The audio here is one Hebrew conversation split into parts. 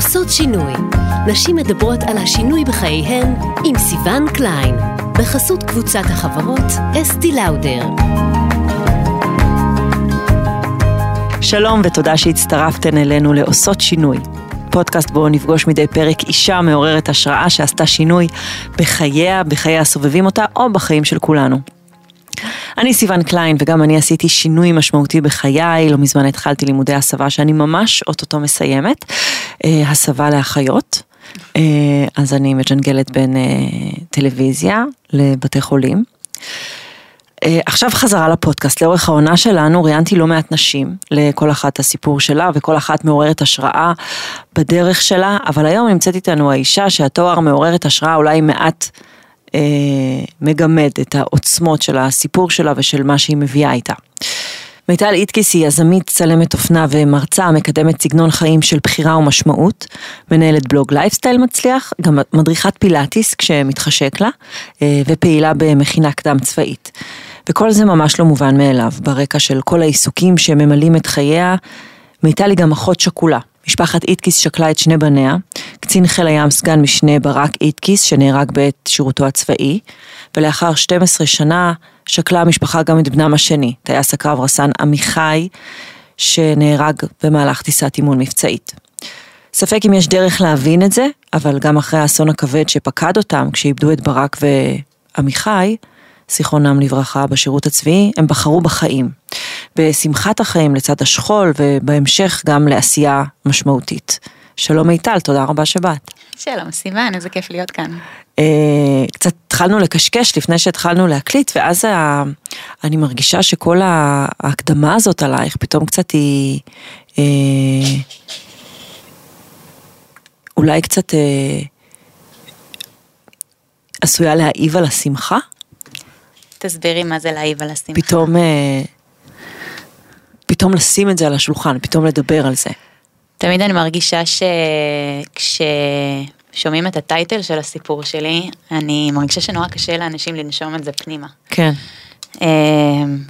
עושות שינוי. נשים מדברות על השינוי בחייהן עם סיון קליין, בחסות קבוצת החברות אסתי לאודר. שלום ותודה שהצטרפתן אלינו לעושות שינוי. פודקאסט בו נפגוש מדי פרק אישה מעוררת השראה שעשתה שינוי בחייה, בחיי הסובבים אותה או בחיים של כולנו. אני סיון קליין וגם אני עשיתי שינוי משמעותי בחיי, לא מזמן התחלתי לימודי הסבה שאני ממש אוטוטו מסיימת, אה, הסבה לאחיות. אה, אז אני מג'נגלת בין אה, טלוויזיה לבתי חולים. עכשיו חזרה לפודקאסט, לאורך העונה שלנו ראיינתי לא מעט נשים, לכל אחת הסיפור שלה וכל אחת מעוררת השראה בדרך שלה, אבל היום נמצאת איתנו האישה שהתואר מעוררת השראה אולי מעט אה, מגמד את העוצמות של הסיפור שלה ושל מה שהיא מביאה איתה. מיטל איטקיס היא יזמית, צלמת אופנה ומרצה מקדמת סגנון חיים של בחירה ומשמעות, מנהלת בלוג לייפסטייל מצליח, גם מדריכת פילאטיס כשמתחשק לה, אה, ופעילה במכינה קדם צבאית. וכל זה ממש לא מובן מאליו, ברקע של כל העיסוקים שממלאים את חייה, מיטל היא גם אחות שכולה, משפחת איטקיס ששכלה את שני בניה, קצין חיל הים סגן משנה ברק איטקיס שנהרג בעת שירותו הצבאי, ולאחר 12 שנה שקלה המשפחה גם את בנם השני, טייס הקרב רס"ן עמיחי, שנהרג במהלך טיסת אימון מבצעית. ספק אם יש דרך להבין את זה, אבל גם אחרי האסון הכבד שפקד אותם כשאיבדו את ברק ועמיחי, זיכרונם לברכה בשירות הצבאי, הם בחרו בחיים. בשמחת החיים לצד השכול ובהמשך גם לעשייה משמעותית. שלום מיטל, תודה רבה שבאת. שלום סיוון, איזה כיף להיות כאן. אה, קצת התחלנו לקשקש לפני שהתחלנו להקליט, ואז ה... אני מרגישה שכל ההקדמה הזאת עלייך פתאום קצת היא... אה, אולי קצת אה, עשויה להעיב על השמחה? תסבירי מה זה להעיב על השמחה. פתאום, אה, פתאום לשים את זה על השולחן, פתאום לדבר על זה. תמיד אני מרגישה שכששומעים את הטייטל של הסיפור שלי, אני מרגישה שנורא קשה לאנשים לנשום את זה פנימה. כן. אה,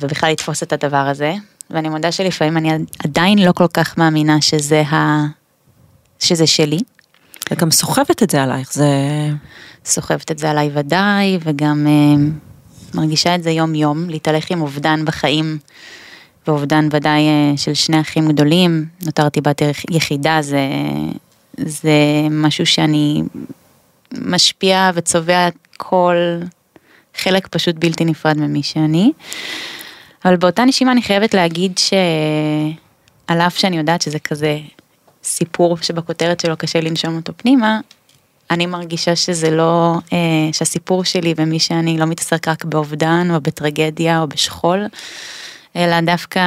ובכלל לתפוס את הדבר הזה. ואני מודה שלפעמים אני עדיין לא כל כך מאמינה שזה, ה... שזה שלי. וגם סוחבת את זה עלייך, זה... סוחבת את זה עליי ודאי, וגם אה, מרגישה את זה יום יום, להתהלך עם אובדן בחיים, ואובדן ודאי אה, של שני אחים גדולים, נותרתי בת יחידה, זה, זה משהו שאני משפיע וצובע כל חלק פשוט בלתי נפרד ממי שאני. אבל באותה נשימה אני חייבת להגיד שעל אף שאני יודעת שזה כזה סיפור שבכותרת שלו קשה לנשום אותו פנימה, אני מרגישה שזה לא, אה, שהסיפור שלי ומי שאני לא מתעסק רק באובדן או בטרגדיה או בשכול, אלא דווקא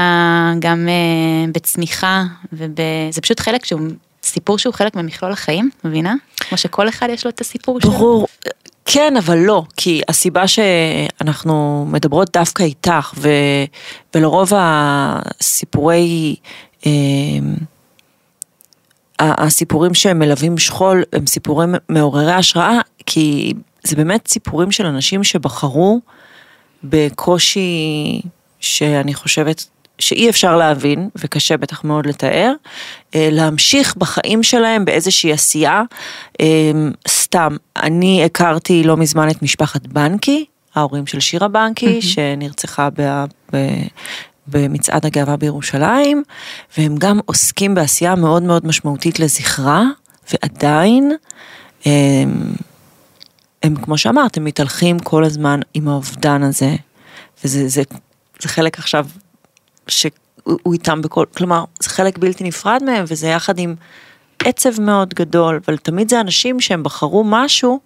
גם אה, בצמיחה וזה פשוט חלק שהוא, סיפור שהוא חלק ממכלול החיים, מבינה? כמו שכל אחד יש לו את הסיפור שלו. ברור. כן, אבל לא, כי הסיבה שאנחנו מדברות דווקא איתך, ו, ולרוב הסיפורי, אה, הסיפורים שמלווים שכול הם סיפורים מעוררי השראה, כי זה באמת סיפורים של אנשים שבחרו בקושי שאני חושבת שאי אפשר להבין, וקשה בטח מאוד לתאר, אה, להמשיך בחיים שלהם באיזושהי עשייה. אה, סתם, אני הכרתי לא מזמן את משפחת בנקי, ההורים של שירה בנקי. שנרצחה ב... ב במצעד הגאווה בירושלים, והם גם עוסקים בעשייה מאוד מאוד משמעותית לזכרה, ועדיין הם, הם כמו שאמרת, הם מתהלכים כל הזמן עם האובדן הזה, וזה זה, חלק עכשיו שהוא איתם בכל, כלומר, זה חלק בלתי נפרד מהם, וזה יחד עם עצב מאוד גדול, אבל תמיד זה אנשים שהם בחרו משהו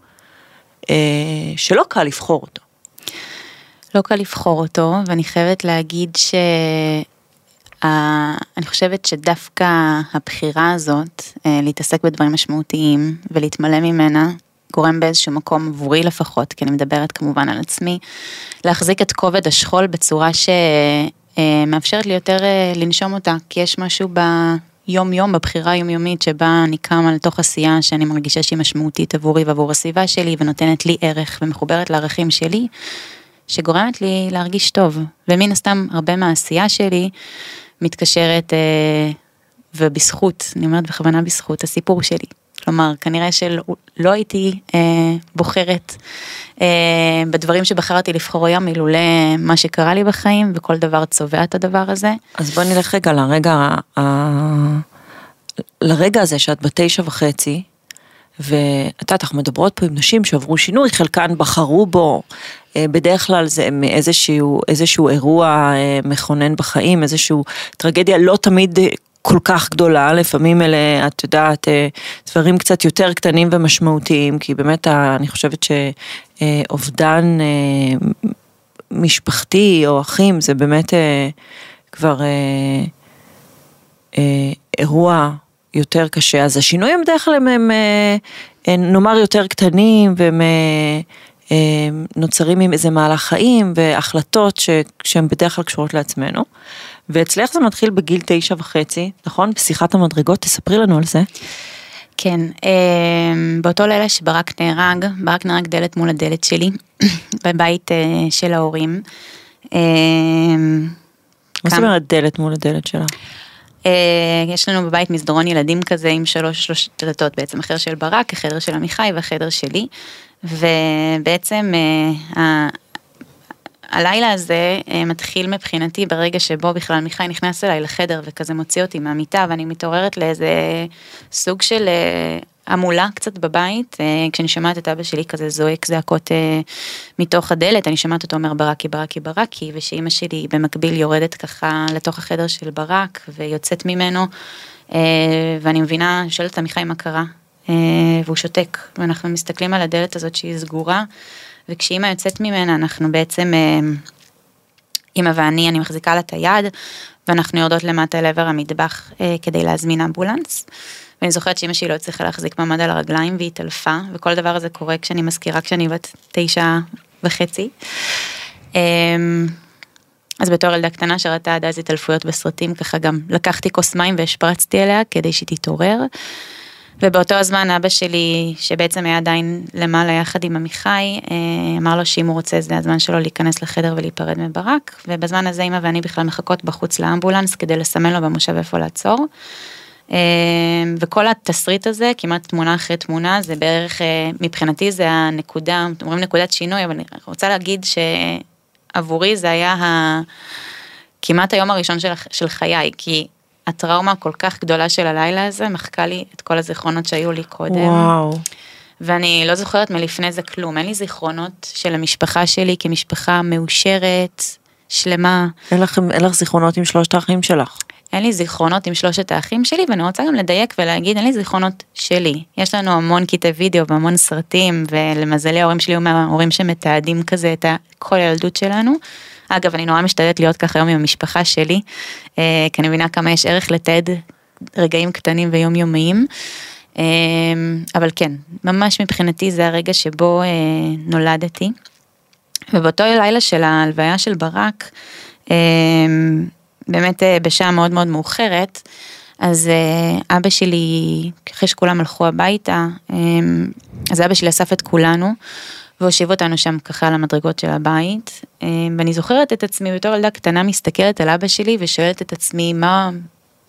אה, שלא קל לבחור אותו. לא קל לבחור אותו, ואני חייבת להגיד ש... אני חושבת שדווקא הבחירה הזאת, אה, להתעסק בדברים משמעותיים ולהתמלא ממנה, גורם באיזשהו מקום עבורי לפחות, כי אני מדברת כמובן על עצמי, להחזיק את כובד השכול בצורה שמאפשרת לי יותר אה, לנשום אותה, כי יש משהו ביום יום, בבחירה היומיומית שבה אני קמה לתוך עשייה שאני מרגישה שהיא משמעותית עבורי ועבור הסביבה שלי ונותנת לי ערך ומחוברת לערכים שלי, שגורמת לי להרגיש טוב, ומן הסתם הרבה מהעשייה שלי מתקשרת אה, ובזכות, אני אומרת בכוונה בזכות, הסיפור שלי. כלומר, כנראה שלא הייתי אה, בוחרת אה, בדברים שבחרתי לבחור היום, אילולא מה שקרה לי בחיים, וכל דבר צובע את הדבר הזה. אז בוא נלך רגע לרגע, ה... לרגע הזה שאת בתשע וחצי, ואת יודעת, אנחנו מדברות פה עם נשים שעברו שינוי, חלקן בחרו בו, אה, בדרך כלל זה מאיזשהו איזשהו אירוע אה, מכונן בחיים, איזשהו טרגדיה לא תמיד אה, כל כך גדולה, לפעמים אלה, את יודעת, דברים קצת יותר קטנים ומשמעותיים, כי באמת אני חושבת שאובדן משפחתי או אחים זה באמת כבר אירוע יותר קשה, אז השינויים בדרך כלל הם, הם, הם נאמר יותר קטנים והם נוצרים עם איזה מהלך חיים והחלטות שהן בדרך כלל קשורות לעצמנו. ואצלך זה מתחיל בגיל תשע וחצי, נכון? בשיחת המדרגות, תספרי לנו על זה. כן, באותו לילה שברק נהרג, ברק נהרג דלת מול הדלת שלי, בבית של ההורים. מה זאת אומרת דלת מול הדלת שלה? יש לנו בבית מסדרון ילדים כזה עם שלוש שלוש דלתות בעצם, החדר של ברק, החדר של עמיחי והחדר שלי. ובעצם אה, הלילה הזה אה, מתחיל מבחינתי ברגע שבו בכלל מיכאי נכנס אליי לחדר וכזה מוציא אותי מהמיטה ואני מתעוררת לאיזה סוג של אה, המולה קצת בבית, כשאני שומעת את אבא שלי כזה זועק זעקות מתוך הדלת, אני שומעת אותו אומר ברקי ברקי ברקי, ושאימא שלי במקביל יורדת ככה לתוך החדר של ברק ויוצאת ממנו, ואני מבינה, שואלת את עמיחי מה קרה, אה, והוא שותק, ואנחנו מסתכלים על הדלת הזאת שהיא סגורה, וכשאימא יוצאת ממנה אנחנו בעצם, אה, אימא ואני, אני מחזיקה לה את היד, ואנחנו יורדות למטה לעבר המטבח אה, כדי להזמין אמבולנס. ואני זוכרת שאימא שלי לא הצליחה להחזיק מעמד על הרגליים והיא התעלפה, וכל דבר הזה קורה כשאני מזכירה כשאני בת תשע וחצי. אז בתור ילדה קטנה שראתה עד אז התעלפויות בסרטים, ככה גם לקחתי כוס מים והשפרצתי אליה כדי שהיא תתעורר. ובאותו הזמן אבא שלי, שבעצם היה עדיין למעלה יחד עם עמיחי, אה, אמר לו שאם הוא רוצה זה הזמן שלו להיכנס לחדר ולהיפרד מברק, ובזמן הזה אמא ואני בכלל מחכות בחוץ לאמבולנס כדי לסמן לו במושב איפה לעצור. אה, וכל התסריט הזה, כמעט תמונה אחרי תמונה, זה בערך, אה, מבחינתי זה הנקודה, אומרים נקודת שינוי, אבל אני רוצה להגיד שעבורי זה היה ה... כמעט היום הראשון של, של חיי, כי הטראומה הכל כך גדולה של הלילה הזה מחקה לי את כל הזיכרונות שהיו לי קודם. וואו. ואני לא זוכרת מלפני זה כלום, אין לי זיכרונות של המשפחה שלי כמשפחה מאושרת, שלמה. אין לך, אין לך זיכרונות עם שלושת האחים שלך. אין לי זיכרונות עם שלושת האחים שלי, ואני רוצה גם לדייק ולהגיד, אין לי זיכרונות שלי. יש לנו המון קטעי וידאו והמון סרטים, ולמזלי ההורים שלי היו מההורים שמתעדים כזה את כל הילדות שלנו. אגב, אני נורא משתדלת להיות ככה היום עם המשפחה שלי, אה, כי אני מבינה כמה יש ערך לתעד רגעים קטנים ויומיומיים. אה, אבל כן, ממש מבחינתי זה הרגע שבו אה, נולדתי. ובאותו לילה של ההלוויה של ברק, באמת בשעה מאוד מאוד מאוחרת, אז אבא שלי, אחרי שכולם הלכו הביתה, אז אבא שלי אסף את כולנו, והושיב אותנו שם ככה על המדרגות של הבית, אה, ואני זוכרת את עצמי בתור ילדה קטנה מסתכלת על אבא שלי ושואלת את עצמי מה,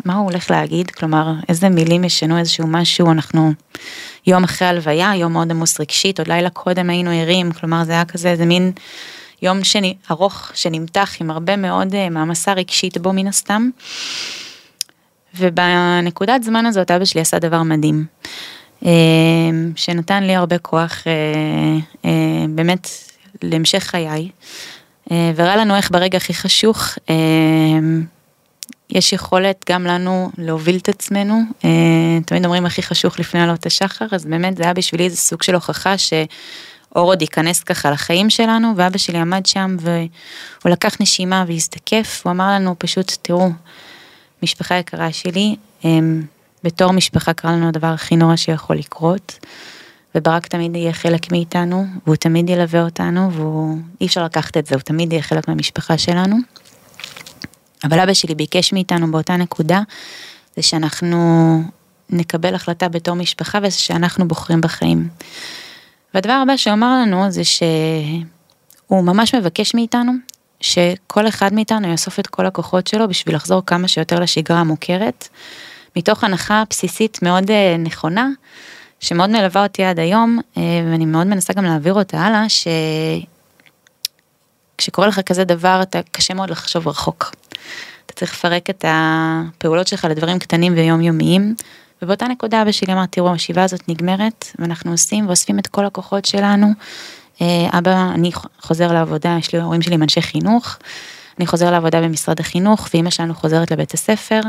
מה הוא הולך להגיד, כלומר איזה מילים ישנו איזשהו משהו, אנחנו יום אחרי הלוויה, יום מאוד עמוס רגשית, עוד לילה קודם היינו ערים, כלומר זה היה כזה איזה מין יום שני, ארוך שנמתח עם הרבה מאוד אה, מעמסה רגשית בו מן הסתם. ובנקודת זמן הזאת אבא שלי עשה דבר מדהים. אמ, שנתן לי הרבה כוח אה, אה, באמת להמשך חיי, אה, והראה לנו איך ברגע הכי חשוך יש יכולת גם לנו להוביל את עצמנו, תמיד אומרים הכי חשוך לפני עלות השחר, אז באמת זה היה בשבילי איזה סוג של הוכחה שאור עוד ייכנס ככה לחיים שלנו, ואבא שלי עמד שם והוא לקח נשימה והזדקף, הוא אמר לנו פשוט, תראו, משפחה יקרה שלי, בתור משפחה קרה לנו הדבר הכי נורא שיכול לקרות, וברק תמיד יהיה חלק מאיתנו, והוא תמיד ילווה אותנו, והוא, אי אפשר לקחת את זה, הוא תמיד יהיה חלק מהמשפחה שלנו. אבל אבא שלי ביקש מאיתנו באותה נקודה, זה שאנחנו נקבל החלטה בתור משפחה וזה שאנחנו בוחרים בחיים. והדבר הבא שהוא אמר לנו זה שהוא ממש מבקש מאיתנו שכל אחד מאיתנו יאסוף את כל הכוחות שלו בשביל לחזור כמה שיותר לשגרה המוכרת. מתוך הנחה בסיסית מאוד אה, נכונה, שמאוד מלווה אותי עד היום, אה, ואני מאוד מנסה גם להעביר אותה הלאה, שכשקורה לך כזה דבר, אתה קשה מאוד לחשוב רחוק. אתה צריך לפרק את הפעולות שלך לדברים קטנים ויומיומיים, ובאותה נקודה אבא שלי אמר, תראו, השבעה הזאת נגמרת, ואנחנו עושים ואוספים את כל הכוחות שלנו. אה, אבא, אני חוזר לעבודה, יש לי הורים שלי עם אנשי חינוך, אני חוזר לעבודה במשרד החינוך, ואימא שלנו חוזרת לבית הספר,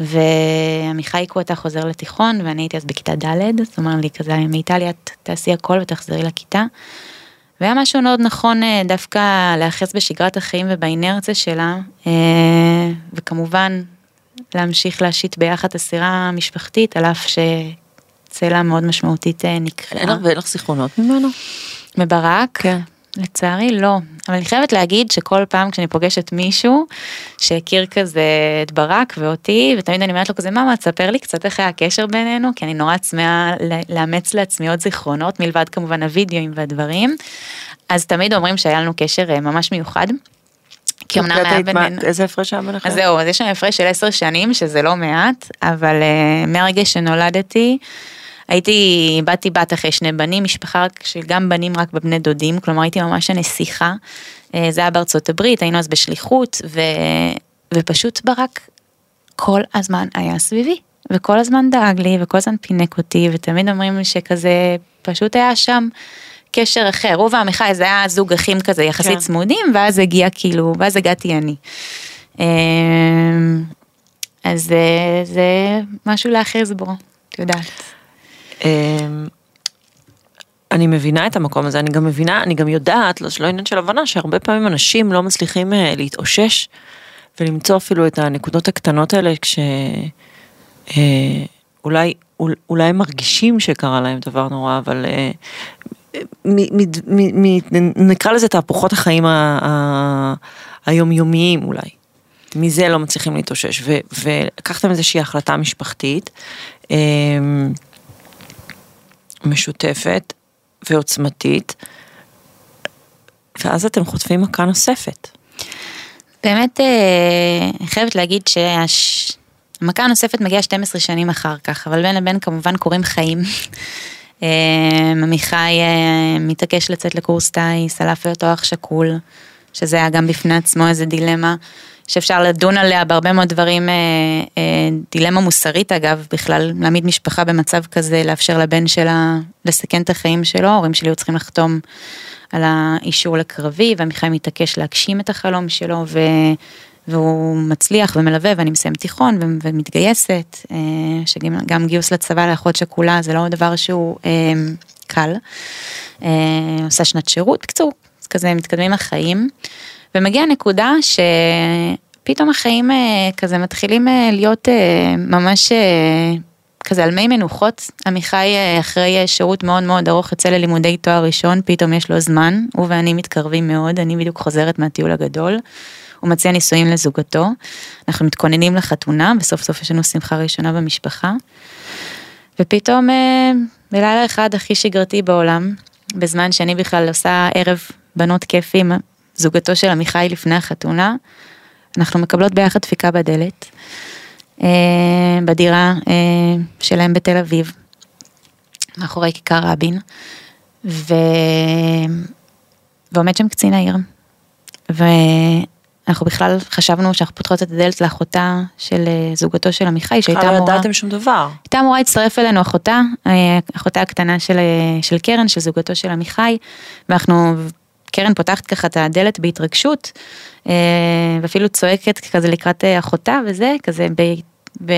ועמיחי קווטה חוזר לתיכון, ואני הייתי אז בכיתה ד', זאת אומרת לי כזה, מאיטליה תעשי הכל ותחזרי לכיתה. והיה משהו מאוד נכון אה, דווקא להיאחז בשגרת החיים ובאינרציה שלה, אה, וכמובן להמשיך להשית ביחד הסירה המשפחתית, על אף שצלע מאוד משמעותית אה, נקראה. אין לך לך זיכרונות ממנו? מברק? כן. לצערי לא, אבל אני חייבת להגיד שכל פעם כשאני פוגשת מישהו שהכיר כזה את ברק ואותי, ותמיד אני אומרת לו כזה, מאמה, תספר לי קצת איך היה הקשר בינינו, כי אני נורא צמאה לאמץ לעצמי עוד זיכרונות, מלבד כמובן הווידאוים והדברים, אז תמיד אומרים שהיה לנו קשר אה, ממש מיוחד. כי אמנם היה בינינו... איזה הפרש היה ביניכם? אז זהו, אז יש שם הפרש של עשר שנים, שזה לא מעט, אבל uh, מהרגע שנולדתי, הייתי, באתי בת אחרי שני בנים, משפחה של גם בנים רק בבני דודים, כלומר הייתי ממש הנסיכה. אה, זה היה בארצות הברית, היינו אז בשליחות, ו, ופשוט ברק כל הזמן היה סביבי, וכל הזמן דאג לי, וכל הזמן פינק אותי, ותמיד אומרים שכזה, פשוט היה שם קשר אחר. הוא ועמיחי זה היה זוג אחים כזה יחסית כן. צמודים, ואז הגיע כאילו, ואז הגעתי אני. אה, אז זה, זה משהו להכריז בו, את יודעת. אמ, אני מבינה את המקום הזה, אני גם מבינה, אני גם יודעת, לא, שלא עניין של הבנה, שהרבה פעמים אנשים לא מצליחים uh, להתאושש ולמצוא אפילו את הנקודות הקטנות האלה כשאולי אה, uh, אולי הם מרגישים שקרה להם דבר נורא, אבל uh, מ, מ, מ, נקרא לזה תהפוכות החיים ה, ה, היומיומיים אולי. מזה לא מצליחים להתאושש, ולקחתם איזושהי החלטה משפחתית. Uh, משותפת ועוצמתית, ואז אתם חוטפים מכה נוספת. באמת, אה, אני חייבת להגיד שהמכה הנוספת מגיעה 12 שנים אחר כך, אבל בין לבין כמובן קורים חיים. אה, עמיחי אה, מתעקש לצאת לקורס טיס, על אף היותו אח שכול, שזה היה גם בפני עצמו איזה דילמה. שאפשר לדון עליה בהרבה מאוד דברים, אה, אה, דילמה מוסרית אגב, בכלל להעמיד משפחה במצב כזה, לאפשר לבן שלה לסכן את החיים שלו, ההורים שלי היו צריכים לחתום על האישור לקרבי, ועמיחי מתעקש להגשים את החלום שלו, ו... והוא מצליח ומלווה ואני מסיים תיכון ומתגייסת, אה, שגם גיוס לצבא לאחות שכולה זה לא דבר שהוא קל, עושה שנת שירות, בקיצור, כזה מתקדמים החיים. ומגיעה נקודה שפתאום החיים אה, כזה מתחילים אה, להיות אה, ממש כזה על מי מנוחות. עמיחי אחרי שירות מאוד מאוד ארוך יוצא ללימודי תואר ראשון, פתאום יש לו זמן, הוא ואני מתקרבים מאוד, אני בדיוק חוזרת מהטיול הגדול. הוא מציע נישואים לזוגתו, אנחנו מתכוננים לחתונה, וסוף סוף יש לנו שמחה ראשונה במשפחה. ופתאום בלילה אחד הכי שגרתי בעולם, בזמן שאני בכלל עושה ערב בנות כיפים זוגתו של עמיחי לפני החתונה, אנחנו מקבלות ביחד דפיקה בדלת, אה, בדירה אה, שלהם בתל אביב, מאחורי כיכר רבין, ו... ועומד שם קצין העיר, ואנחנו בכלל חשבנו שאנחנו פותחות את הדלת לאחותה של אה, זוגתו של עמיחי, שהייתה אמורה... בכלל לא ידעתם שום דבר. הייתה אמורה להצטרף אלינו אחותה, אחותה הקטנה של, של קרן, של זוגתו של עמיחי, ואנחנו קרן פותחת ככה את הדלת בהתרגשות, אה, ואפילו צועקת כזה לקראת אה, אחותה וזה, כזה, ב, ב,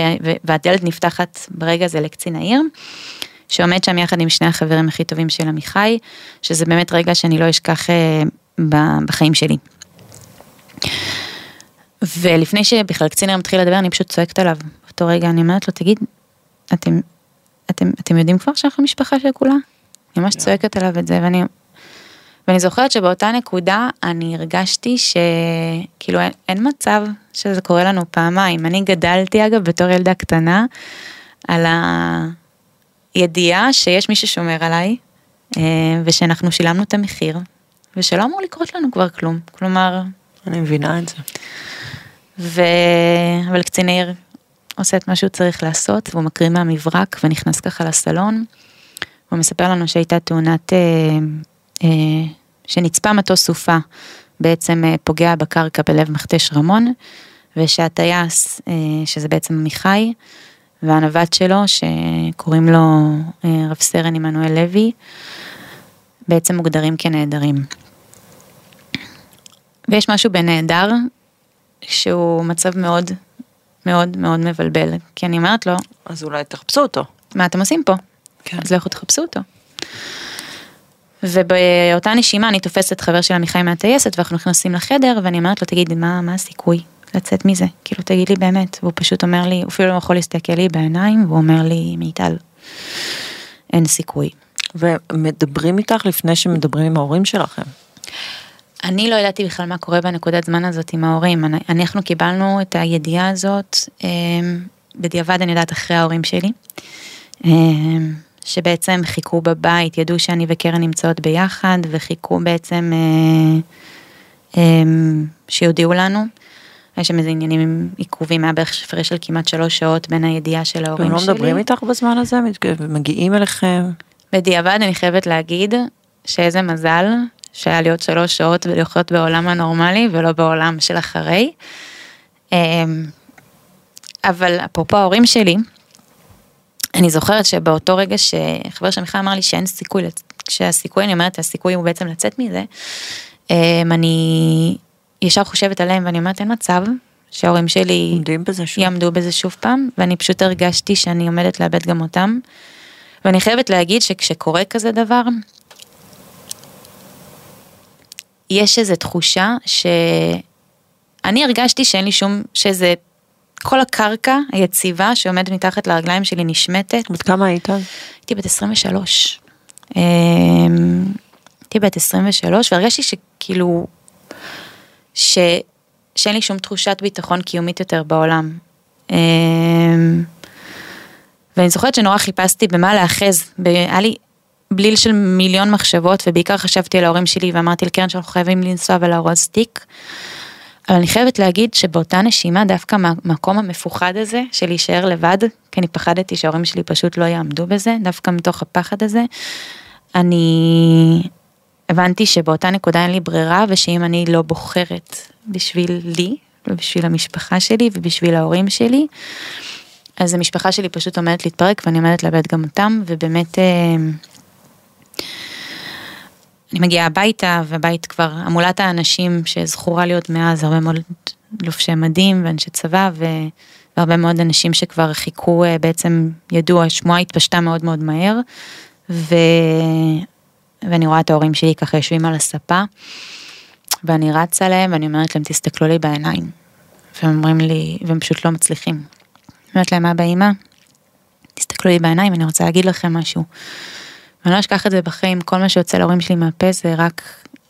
והדלת נפתחת ברגע הזה לקצין העיר. שעומד שם יחד עם שני החברים הכי טובים של עמיחי, שזה באמת רגע שאני לא אשכח אה, בחיים שלי. ולפני שבכלל קצין העיר מתחיל לדבר, אני פשוט צועקת עליו. באותו רגע אני אומרת לו, תגיד, אתם, אתם, אתם יודעים כבר שאנחנו משפחה של כולה? אני ממש צועקת עליו את זה, ואני ואני זוכרת שבאותה נקודה אני הרגשתי שכאילו אין, אין מצב שזה קורה לנו פעמיים. אני גדלתי אגב בתור ילדה קטנה על הידיעה שיש מי ששומר עליי אה, ושאנחנו שילמנו את המחיר ושלא אמור לקרות לנו כבר כלום. כלומר... אני מבינה את זה. ו... אבל קצין העיר עושה את מה שהוא צריך לעשות, והוא מקריא מהמברק ונכנס ככה לסלון. הוא מספר לנו שהייתה תאונת, אה, אה, שנצפה מטוס סופה, בעצם אה, פוגע בקרקע בלב מכתש רמון, ושהטייס, אה, שזה בעצם עמיחי, והנווט שלו, שקוראים לו אה, רב סרן עמנואל לוי, בעצם מוגדרים כנעדרים. ויש משהו בנעדר, שהוא מצב מאוד מאוד מאוד מבלבל, כי אני אומרת לו, אז אולי תחפשו אותו. מה אתם עושים פה? כן. אז לכו תחפשו אותו. ובאותה נשימה אני תופסת חבר של עמיחי מהטייסת ואנחנו נכנסים לחדר ואני אומרת לו תגיד מה, מה הסיכוי לצאת מזה כאילו תגיד לי באמת והוא פשוט אומר לי הוא אפילו לא יכול להסתכל לי בעיניים והוא אומר לי מיטל אין סיכוי. ומדברים איתך לפני שמדברים עם ההורים שלכם. אני לא ידעתי בכלל מה קורה בנקודת זמן הזאת עם ההורים אני- אנחנו קיבלנו את הידיעה הזאת אה, בדיעבד אני יודעת אחרי ההורים שלי. אה, שבעצם חיכו בבית, ידעו שאני וקרן נמצאות ביחד, וחיכו בעצם אה, אה, שיודיעו לנו. היה שם איזה עניינים עם עיכובים, היה בערך הפרש של כמעט שלוש שעות בין הידיעה של ההורים לא שלי. מדברים איתך בזמן הזה? מגיעים אליכם? בדיעבד אני חייבת להגיד שאיזה מזל שהיה עוד שלוש שעות ולחיות בעולם הנורמלי ולא בעולם של אחרי. אמ, אבל אפרופו ההורים שלי, אני זוכרת שבאותו רגע שחבר של מיכל אמר לי שאין סיכוי, כשהסיכוי, אני אומרת, הסיכוי הוא בעצם לצאת מזה, אמ, אני ישר חושבת עליהם ואני אומרת, אין מצב שההורים שלי בזה? יעמדו בזה שוב פעם, ואני פשוט הרגשתי שאני עומדת לאבד גם אותם. ואני חייבת להגיד שכשקורה כזה דבר, יש איזו תחושה שאני הרגשתי שאין לי שום, שזה כל הקרקע היציבה שעומדת מתחת לרגליים שלי נשמטת. בת כמה היית? הייתי בת 23. אמ, הייתי בת 23 והרגשתי שכאילו, ש, שאין לי שום תחושת ביטחון קיומית יותר בעולם. אמ, ואני זוכרת שנורא חיפשתי במה להאחז, היה לי בליל של מיליון מחשבות ובעיקר חשבתי על ההורים שלי ואמרתי לקרן שאנחנו חייבים לנסוע ולארוז תיק. אבל אני חייבת להגיד שבאותה נשימה דווקא מהמקום המפוחד הזה של להישאר לבד, כי אני פחדתי שההורים שלי פשוט לא יעמדו בזה, דווקא מתוך הפחד הזה, אני הבנתי שבאותה נקודה אין לי ברירה ושאם אני לא בוחרת בשביל לי ובשביל המשפחה שלי ובשביל ההורים שלי, אז המשפחה שלי פשוט עומדת להתפרק ואני עומדת לאבד גם אותם ובאמת אה, אני מגיעה הביתה והבית כבר המולת האנשים שזכורה עוד מאז הרבה מאוד לובשי מדים ואנשי צבא ו... והרבה מאוד אנשים שכבר חיכו אה, בעצם ידעו השמועה התפשטה מאוד מאוד מהר ו... ואני רואה את ההורים שלי ככה יושבים על הספה ואני רצה להם ואני אומרת להם תסתכלו לי בעיניים והם אומרים לי והם פשוט לא מצליחים. אני אומרת להם אבא אמא תסתכלו לי בעיניים אני רוצה להגיד לכם משהו. ואני לא אשכח את זה בחיים, כל מה שיוצא להורים שלי מהפה זה רק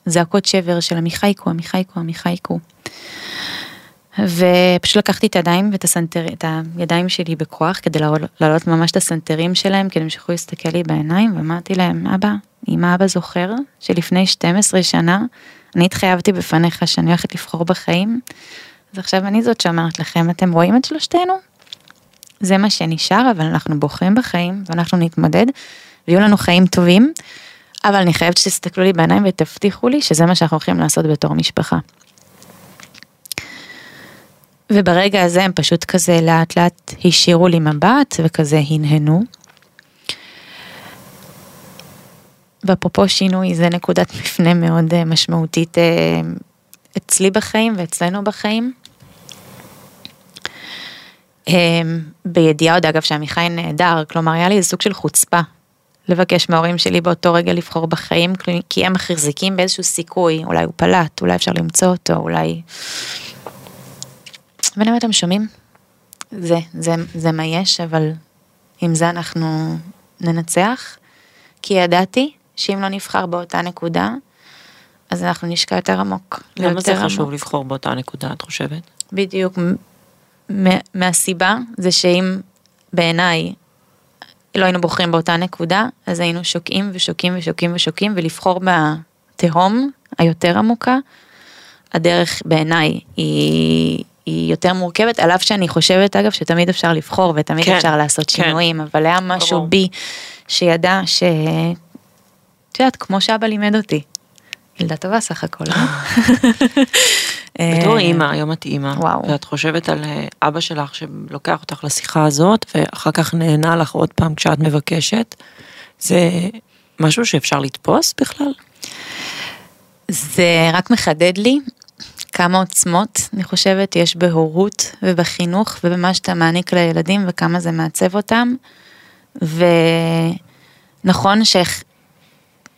זעקות שבר של עמיחייקו, עמיחייקו, עמיחייקו. ופשוט לקחתי את הידיים ואת הסנטר, את הידיים שלי בכוח כדי להעלות- ממש את הסנטרים שלהם, כדי שיוכלו להסתכל לי בעיניים, ואמרתי להם, אבא, אם אבא זוכר שלפני 12 שנה אני התחייבתי בפניך שאני הולכת לבחור בחיים, אז עכשיו אני זאת שאומרת לכם, אתם רואים את שלושתנו? זה מה שנשאר, אבל אנחנו בוחרים בחיים ואנחנו נתמודד, ויהיו לנו חיים טובים, אבל אני חייבת שתסתכלו לי בעיניים ותבטיחו לי שזה מה שאנחנו הולכים לעשות בתור משפחה. וברגע הזה הם פשוט כזה לאט לאט הישירו לי מבט וכזה הנהנו. ואפרופו שינוי זה נקודת מפנה מאוד אה, משמעותית אה, אצלי בחיים ואצלנו בחיים. אה, בידיעה עוד אגב שעמיחי נהדר, כלומר היה לי איזה סוג של חוצפה לבקש מההורים שלי באותו רגע לבחור בחיים, כי הם מחזיקים באיזשהו סיכוי, אולי הוא פלט, אולי אפשר למצוא אותו, אולי... ואני אומרת, אתם שומעים? זה, זה, זה מה יש, אבל עם זה אנחנו ננצח, כי ידעתי שאם לא נבחר באותה נקודה, אז אנחנו נשקע יותר עמוק. למה זה חשוב עמוק. לבחור באותה נקודה, את חושבת? בדיוק, מ- מ- מהסיבה זה שאם בעיניי לא היינו בוחרים באותה נקודה, אז היינו שוקעים ושוקעים ושוקעים ושוקעים, ולבחור בתהום היותר עמוקה, הדרך בעיניי היא, היא יותר מורכבת, על אף שאני חושבת אגב שתמיד אפשר לבחור ותמיד כן, אפשר לעשות כן. שינויים, אבל היה משהו ברור. בי שידע ש... את יודעת, כמו שאבא לימד אותי. ילדה טובה סך הכל. אה? בתור אה, אימא, היום את אימא, וואו. ואת חושבת על אה, אבא שלך שלוקח אותך לשיחה הזאת, ואחר כך נהנה לך עוד פעם כשאת מבקשת, זה משהו שאפשר לתפוס בכלל? זה רק מחדד לי כמה עוצמות, אני חושבת, יש בהורות ובחינוך ובמה שאתה מעניק לילדים וכמה זה מעצב אותם. ונכון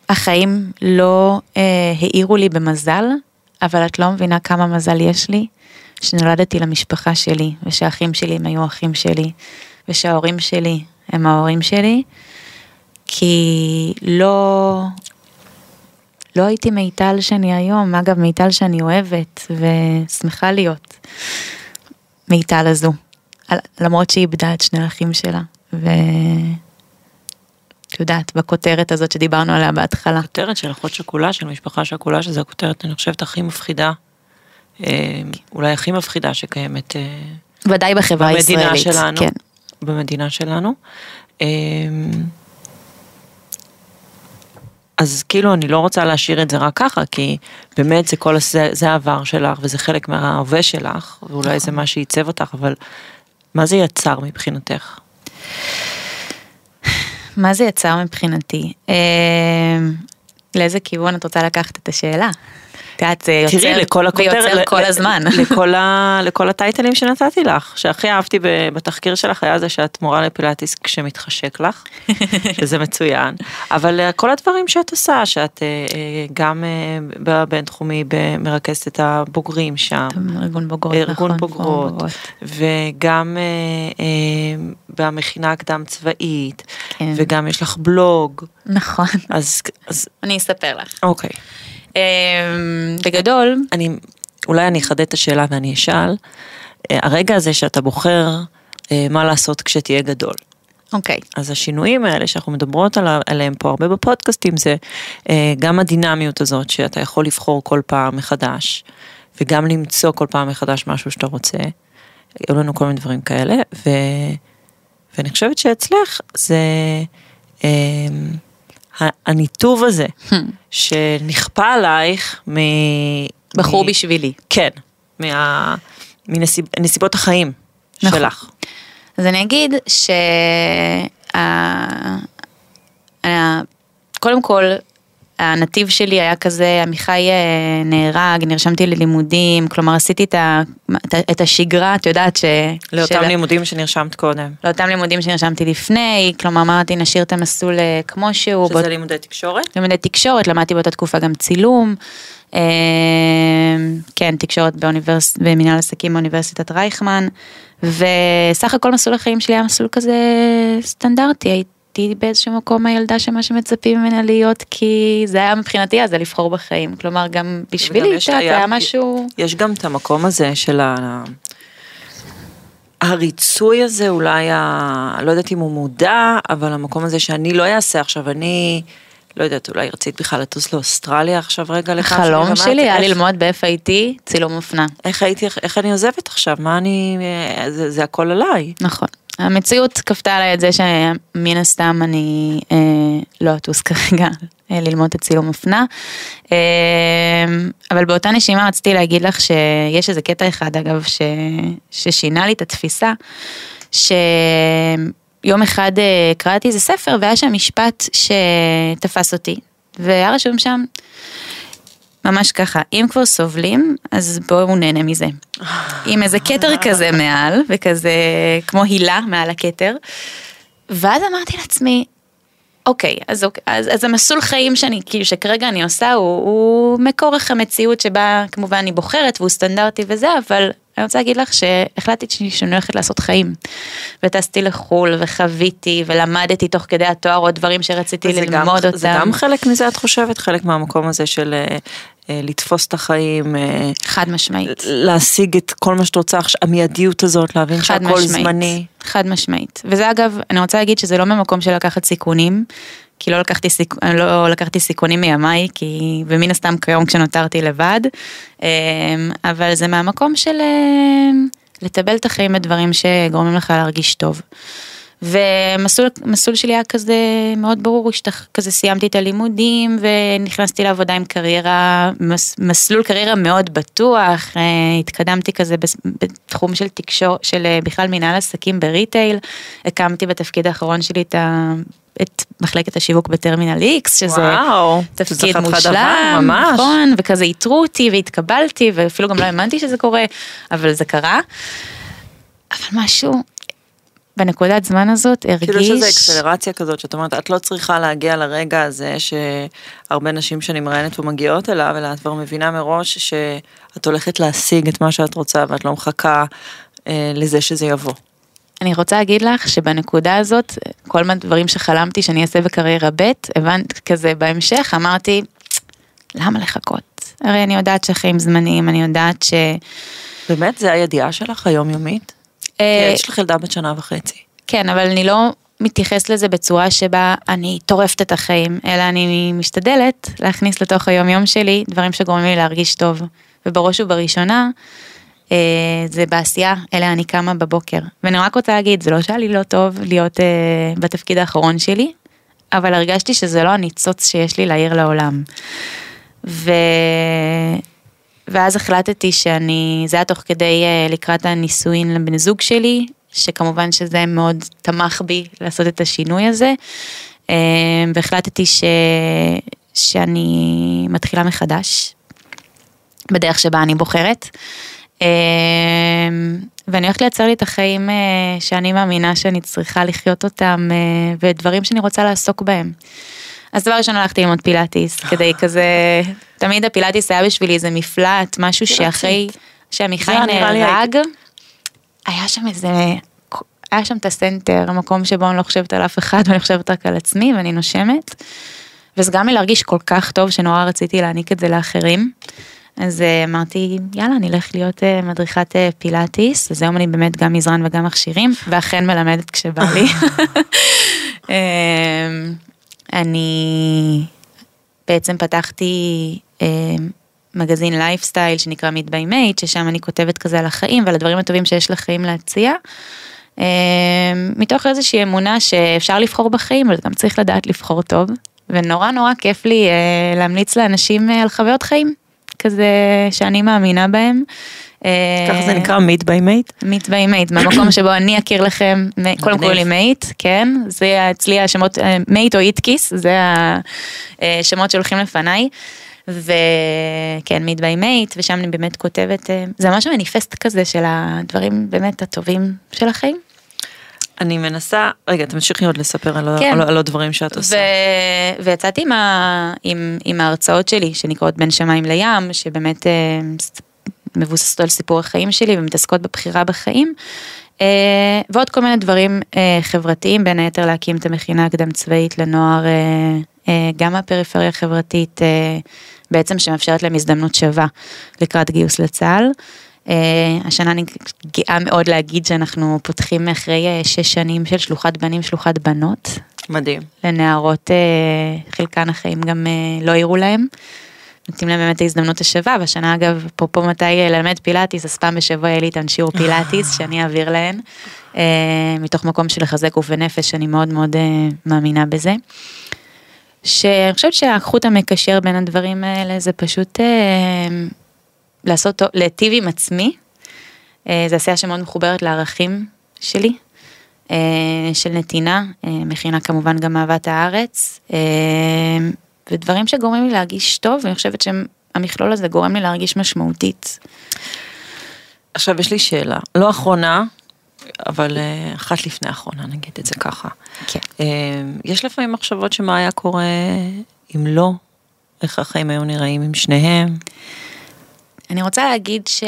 שהחיים לא אה, העירו לי במזל, אבל את לא מבינה כמה מזל יש לי שנולדתי למשפחה שלי, ושהאחים שלי הם היו אחים שלי, ושההורים שלי הם ההורים שלי, כי לא, לא הייתי מיטל שאני היום, אגב מיטל שאני אוהבת ושמחה להיות מיטל הזו, למרות שהיא איבדה את שני האחים שלה, ואת יודעת, בכותרת הזאת שדיברנו עליה בהתחלה. הכותרת של אחות שכולה, של משפחה שכולה, שזו הכותרת, אני חושבת, הכי מפחידה, אה, אולי הכי מפחידה שקיימת אה, ודאי בחברה במדינה הישראלית. שלנו. כן. במדינה שלנו. אה, אז כאילו אני לא רוצה להשאיר את זה רק ככה, כי באמת זה כל, זה, זה העבר שלך וזה חלק מההווה שלך, ואולי זה מה שעיצב אותך, אבל מה זה יצר מבחינתך? מה זה יצר מבחינתי? אה, לאיזה כיוון את רוצה לקחת את השאלה? את יודעת, זה יוצר, תראי, לכל הכותרת, ויוצר ל- כל הזמן. לכל, ה, לכל הטייטלים שנתתי לך, שהכי אהבתי בתחקיר שלך היה זה שאת מורה לפילאטיס כשמתחשק לך, שזה מצוין, אבל אה, כל הדברים שאת עושה, שאת אה, אה, גם בבינתחומי מרכזת את הבוגרים שם, ארגון בוגרות, ארגון נכון. בוגרות, וגם במכינה הקדם צבאית, כן. וגם יש לך בלוג, נכון. אז, אז אני אספר לך. אוקיי. אה, בגדול, אני, אולי אני אחדד את השאלה ואני אשאל, אה, הרגע הזה שאתה בוחר אה, מה לעשות כשתהיה גדול. אוקיי, אז השינויים האלה שאנחנו מדברות עליו- עליהם פה הרבה בפודקאסטים זה אה, גם הדינמיות הזאת שאתה יכול לבחור כל פעם מחדש וגם למצוא כל פעם מחדש משהו שאתה רוצה. היו לנו כל מיני דברים כאלה ו, ואני חושבת שאצלך זה ה- הניתוב הזה שנכפה עלייך מ... בחור מ- בשבילי. כן, מה... מנסיב... נסיבות החיים נכון. שלך. אז אני אגיד ש... קודם כל, הנתיב שלי היה כזה, עמיחי אה, נהרג, נרשמתי ללימודים, כלומר עשיתי את, ה... את השגרה, את יודעת ש... לאותם של- לימודים שנרשמת קודם. לאותם לימודים שנרשמתי לפני, כלומר אמרתי נשאיר את המסלול אה, כמו שהוא. שזה לימודי תקשורת? לימודי תקשורת, למדתי באותה תקופה גם צילום. אה, כן, תקשורת באוניברס... במנהל עסקים באוניברסיטת רייכמן. וסך הכל מסלול החיים שלי היה מסלול כזה סטנדרטי, הייתי באיזשהו מקום הילדה שמה שמצפים ממנה להיות, כי זה היה מבחינתי אז זה לבחור בחיים. כלומר, גם בשבילי, יודעת, היה- משהו... יש גם את המקום הזה של ה... הריצוי הזה אולי, ה... לא יודעת אם הוא מודע, אבל המקום הזה שאני לא אעשה עכשיו, אני, לא יודעת, אולי רצית בכלל לטוס לאוסטרליה עכשיו רגע החלום ואמרת, שלי היה איך- ללמוד ב-FIT צילום אופנה. איך הייתי, איך אני עוזבת עכשיו, מה אני, זה, זה הכל עליי. נכון. המציאות כפתה עליי את זה שמן הסתם אני אה, לא אטוס כרגע אה, ללמוד את הצילום אופנה. אה, אבל באותה נשימה רציתי להגיד לך שיש איזה קטע אחד אגב ש, ששינה לי את התפיסה, שיום אחד אה, קראתי איזה ספר והיה שם משפט שתפס אותי, והיה רשום שם ממש ככה, אם כבר סובלים, אז בואו נהנה מזה. עם איזה כתר כזה מעל, וכזה כמו הילה מעל הכתר. ואז אמרתי לעצמי, אוקיי, אז, אוקיי, אז, אז המסלול חיים שאני, כאילו שכרגע אני עושה, הוא, הוא מכורח המציאות שבה כמובן אני בוחרת והוא סטנדרטי וזה, אבל אני רוצה להגיד לך שהחלטתי שאני הולכת לעשות חיים. וטסתי לחו"ל וחוויתי ולמדתי תוך כדי התואר עוד דברים שרציתי זה גם- ללמוד אותם. זה גם חלק מזה, את חושבת? חלק מהמקום הזה של אה, אה, לתפוס את החיים, אה, חד משמעית. להשיג את כל מה שאת רוצה המיידיות הזאת, להבין שהכל משמעית. זמני. חד משמעית. וזה אגב, אני רוצה להגיד שזה לא ממקום של לקחת סיכונים, כי לא לקחתי, סיכ... לא לקחתי סיכונים מימיי, כי... ומן הסתם כיום כשנותרתי לבד, אמ, אבל זה מהמקום של אמ, לטבל את החיים בדברים שגורמים לך להרגיש טוב. ומסלול שלי היה כזה מאוד ברור, שתח, כזה סיימתי את הלימודים ונכנסתי לעבודה עם קריירה, מס, מסלול קריירה מאוד בטוח, אה, התקדמתי כזה בתחום של תקשור, של אה, בכלל מנהל עסקים בריטייל, הקמתי בתפקיד האחרון שלי את ה... את מחלקת השיווק בטרמינל איקס, שזה וואו, תפקיד מושלם, ממש. נכון, וכזה איתרו אותי והתקבלתי, ואפילו גם לא האמנתי שזה קורה, אבל זה קרה. אבל משהו, בנקודת זמן הזאת הרגיש... כאילו שזה אקסלרציה כזאת, שאת אומרת, את לא צריכה להגיע לרגע הזה שהרבה נשים שאני מראיינת ומגיעות אליו, אלא את כבר מבינה מראש שאת הולכת להשיג את מה שאת רוצה ואת לא מחכה אה, לזה שזה יבוא. אני רוצה להגיד לך שבנקודה הזאת, כל מיני דברים שחלמתי שאני אעשה בקריירה ב', הבנת כזה בהמשך, אמרתי, למה לחכות? הרי אני יודעת שהחיים זמניים, אני יודעת ש... באמת? זה הידיעה שלך היומיומית? אה, יש לך ילדה בת שנה וחצי. כן, אבל אני לא מתייחס לזה בצורה שבה אני טורפת את החיים, אלא אני משתדלת להכניס לתוך היום יום שלי דברים שגורמים לי להרגיש טוב. ובראש ובראשונה, אה, זה בעשייה, אלא אני קמה בבוקר. ואני רק רוצה להגיד, זה לא שהיה לי לא טוב להיות אה, בתפקיד האחרון שלי, אבל הרגשתי שזה לא הניצוץ שיש לי להעיר לעולם. ו... ואז החלטתי שאני, זה היה תוך כדי אה, לקראת הנישואין לבן זוג שלי, שכמובן שזה מאוד תמך בי לעשות את השינוי הזה, אה, והחלטתי ש... שאני מתחילה מחדש, בדרך שבה אני בוחרת. אה, ואני הולכת לייצר לי את החיים שאני מאמינה שאני צריכה לחיות אותם, ודברים שאני רוצה לעסוק בהם. אז דבר ראשון הלכתי ללמוד פילאטיס, כדי כזה, תמיד הפילאטיס היה בשבילי איזה מפלט, משהו שאחרי שעמיחי נהרג, היה שם איזה, היה שם את הסנטר, המקום שבו אני לא חושבת על אף אחד ואני חושבת רק על עצמי ואני נושמת. וזה גם להרגיש כל כך טוב שנורא רציתי להעניק את זה לאחרים. אז אה, אמרתי, יאללה, אני אלך להיות אה, מדריכת אה, פילאטיס, אז היום אני באמת גם מזרן וגם מכשירים, ואכן מלמדת כשבא לי. אני בעצם פתחתי אה, מגזין לייפסטייל שנקרא מיט ביי מייט, ששם אני כותבת כזה על החיים ועל הדברים הטובים שיש לחיים להציע. אה, מתוך איזושהי אמונה שאפשר לבחור בחיים, אבל גם צריך לדעת לבחור טוב. ונורא נורא כיף לי אה, להמליץ לאנשים אה, על חוויות חיים, כזה שאני מאמינה בהם. ככה זה נקרא מיט ביי מייט? מיט ביי מייט, מהמקום שבו אני אכיר לכם, קודם כל לי מייט, כן, זה אצלי השמות, מייט או איטקיס, זה השמות שהולכים לפניי. וכן, מיט ביי מייט, ושם אני באמת כותבת, אה, זה ממש מניפסט כזה של הדברים באמת הטובים של החיים. אני מנסה, רגע, תמשיכי עוד לספר על, כן. על, על הדברים שאת עושה. ו... ויצאתי עם, עם, עם ההרצאות שלי, שנקראות בין שמיים לים, שבאמת אה, מבוססות על סיפור החיים שלי ומתעסקות בבחירה בחיים. אה, ועוד כל מיני דברים אה, חברתיים, בין היתר להקים את המכינה הקדם צבאית לנוער, אה, גם מהפריפריה החברתית, בעצם שמאפשרת להם הזדמנות שווה לקראת גיוס לצה"ל. השנה אני גאה מאוד להגיד שאנחנו פותחים אחרי שש שנים של שלוחת בנים, שלוחת בנות. מדהים. לנערות, חלקן החיים גם לא העירו להם. נותנים להם באמת ההזדמנות השווה, והשנה אגב, אפרופו מתי ללמד פילאטיס, אז פעם בשבוע יהיה לי איתן שיעור פילאטיס שאני אעביר להן, אה, מתוך מקום של לחזק גוף ונפש, אני מאוד מאוד אה, מאמינה בזה. שאני חושבת שהחוט המקשר בין הדברים האלה זה פשוט אה, לעשות, להיטיב עם עצמי, זו עשייה שמאוד מחוברת לערכים שלי, של נתינה, מכינה כמובן גם אהבת הארץ. ודברים שגורמים לי להרגיש טוב, ואני חושבת שהמכלול הזה גורם לי להרגיש משמעותית. עכשיו יש לי שאלה, לא אחרונה, אבל אה, אחת לפני אחרונה, נגיד את זה ככה. כן. אה, יש לפעמים מחשבות שמה היה קורה אם לא, איך החיים היו נראים עם שניהם. אני רוצה להגיד ש...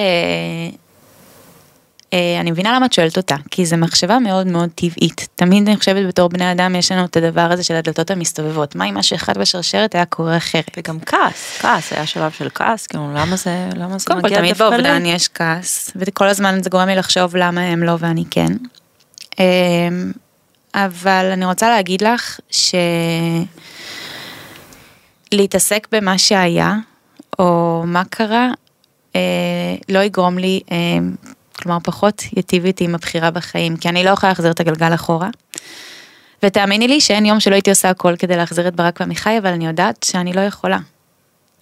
אה, אני מבינה למה את שואלת אותה, כי זו מחשבה מאוד מאוד טבעית. תמיד אני חושבת בתור בני אדם יש לנו את הדבר הזה של הדלתות המסתובבות. מה אם משהו אחד בשרשרת היה קורה אחרת? וגם כעס, כעס, היה שלב של כעס, כאילו למה זה, למה זה מגיע דווקא? קודם כל תמיד באובדן יש כעס, וכל הזמן זה גורם לי לחשוב למה הם לא ואני כן. אמ, אבל אני רוצה להגיד לך שלהתעסק במה שהיה, או מה קרה, אה, לא יגרום לי, אה, כלומר פחות יטיב איתי עם הבחירה בחיים, כי אני לא יכולה להחזיר את הגלגל אחורה. ותאמיני לי שאין יום שלא הייתי עושה הכל כדי להחזיר את ברק ועמיחי, אבל אני יודעת שאני לא יכולה.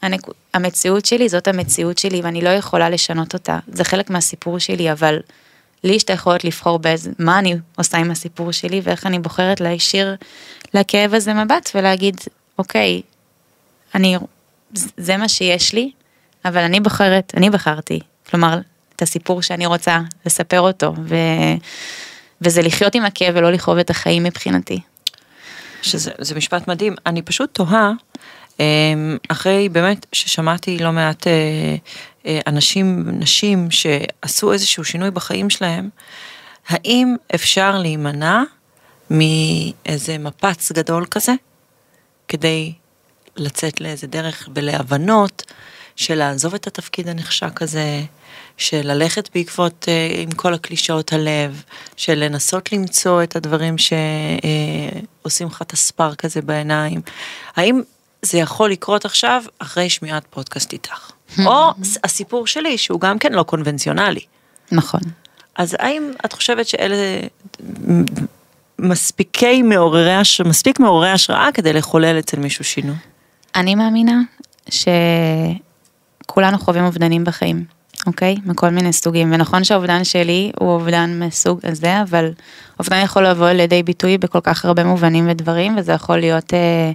הנק... המציאות שלי זאת המציאות שלי ואני לא יכולה לשנות אותה, זה חלק מהסיפור שלי, אבל לי יש את היכולת לבחור באיזה, מה אני עושה עם הסיפור שלי ואיך אני בוחרת להישיר לכאב הזה מבט ולהגיד, אוקיי, אני, זה מה שיש לי, אבל אני בוחרת, אני בחרתי, כלומר, את הסיפור שאני רוצה לספר אותו, ו... וזה לחיות עם הכאב ולא לכאוב את החיים מבחינתי. שזה משפט מדהים, אני פשוט תוהה, אמ, אחרי באמת ששמעתי לא מעט אה, אה, אנשים, נשים שעשו איזשהו שינוי בחיים שלהם, האם אפשר להימנע מאיזה מפץ גדול כזה, כדי לצאת לאיזה דרך ולהבנות של לעזוב את התפקיד הנחשק הזה, של ללכת בעקבות אה, עם כל הקלישאות הלב, של לנסות למצוא את הדברים שעושים לך את הספארק הזה בעיניים. האם זה יכול לקרות עכשיו אחרי שמיעת פודקאסט איתך? או הסיפור שלי שהוא גם כן לא קונבנציונלי. נכון. אז האם את חושבת שאלה מספיקי מעוררי, מספיק מעוררי השראה כדי לחולל אצל מישהו שינוי? אני מאמינה שכולנו חווים אובדנים בחיים. אוקיי? מכל מיני סוגים, ונכון שהאובדן שלי הוא אובדן מסוג הזה, אבל אובדן יכול לבוא לידי ביטוי בכל כך הרבה מובנים ודברים, וזה יכול להיות אה,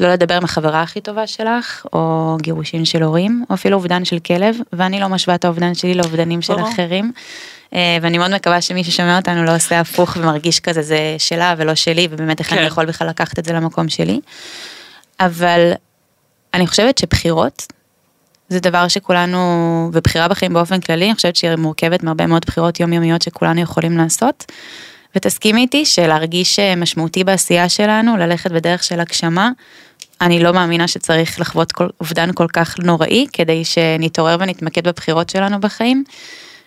לא לדבר עם החברה הכי טובה שלך, או גירושים של הורים, או אפילו אובדן של כלב, ואני לא משווה את האובדן שלי לאובדנים של אחרים. אה, ואני מאוד מקווה שמי ששומע אותנו לא עושה הפוך ומרגיש כזה זה שלה ולא שלי, ובאמת איך כן. אני יכול בכלל לקחת את זה למקום שלי. אבל אני חושבת שבחירות זה דבר שכולנו, ובחירה בחיים באופן כללי, אני חושבת שהיא מורכבת מהרבה מאוד בחירות יומיומיות שכולנו יכולים לעשות. ותסכימי איתי שלהרגיש אה, משמעותי בעשייה שלנו, ללכת בדרך של הגשמה, אני לא מאמינה שצריך לחוות כל, אובדן כל כך נוראי כדי שנתעורר ונתמקד בבחירות שלנו בחיים.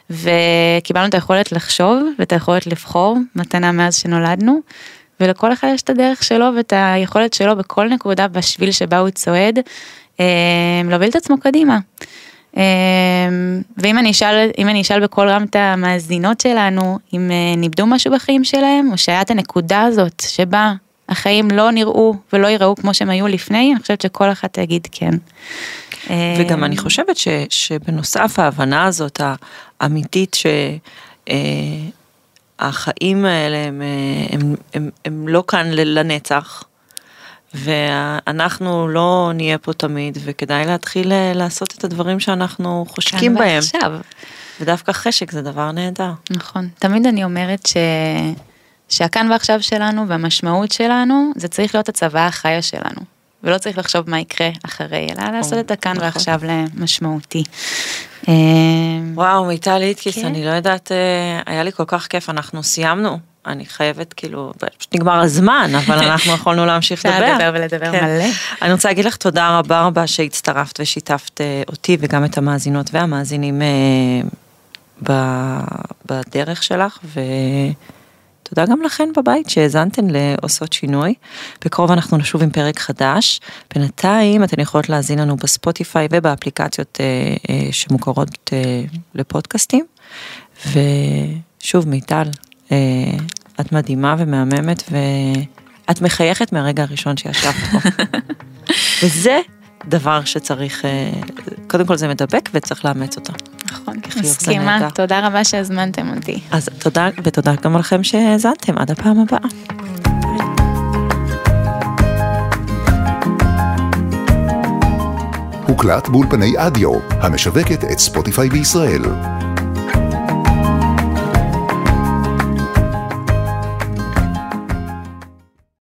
וקיבלנו את היכולת לחשוב ואת היכולת לבחור, מתנה מאז שנולדנו, ולכל אחד יש את הדרך שלו ואת היכולת שלו בכל נקודה בשביל שבה הוא צועד, להוביל את עצמו קדימה. אמ, ואם אני אשאל, אני אשאל בכל רם את המאזינות שלנו, אם אה, ניבדו משהו בחיים שלהם, או שהיה את הנקודה הזאת שבה החיים לא נראו ולא ייראו כמו שהם היו לפני, אני חושבת שכל אחת תגיד כן. וגם אני חושבת ש, שבנוסף ההבנה הזאת האמיתית שהחיים אה, האלה הם, אה, הם, הם, הם לא כאן לנצח. ואנחנו לא נהיה פה תמיד, וכדאי להתחיל אה, לעשות את הדברים שאנחנו חושקים בהם. כאן ועכשיו. ודווקא חשק זה דבר נהדר. נכון. תמיד אני אומרת ש... שהכאן ועכשיו שלנו והמשמעות שלנו, זה צריך להיות הצבא החיה שלנו. ולא צריך לחשוב מה יקרה אחרי, אלא לעשות את הכאן נכון. ועכשיו למשמעותי. אה, וואו, מיטל איטקיס, כן. אני לא יודעת, אה, היה לי כל כך כיף, אנחנו סיימנו. אני חייבת כאילו, פשוט נגמר הזמן, אבל אנחנו יכולנו להמשיך לדבר. אפשר לדבר ולדבר כן. מלא. אני רוצה להגיד לך תודה רבה רבה שהצטרפת ושיתפת אה, אותי וגם את המאזינות והמאזינים אה, בדרך שלך, ותודה גם לכן בבית שהאזנתן לעושות שינוי. בקרוב אנחנו נשוב עם פרק חדש. בינתיים אתן יכולות להאזין לנו בספוטיפיי ובאפליקציות אה, שמוכרות לפודקאסטים. ושוב מיטל, אה, את מדהימה ומהממת ואת מחייכת מהרגע הראשון שישבת פה. וזה דבר שצריך, אה, קודם כל זה מדבק וצריך לאמץ אותו. נכון, מסכימה, תודה רבה שהזמנתם אותי. אז תודה, ותודה גם לכם שהאזנתם, עד הפעם הבאה. הוקלט באולפני אדיו, המשווקת את ספוטיפיי בישראל.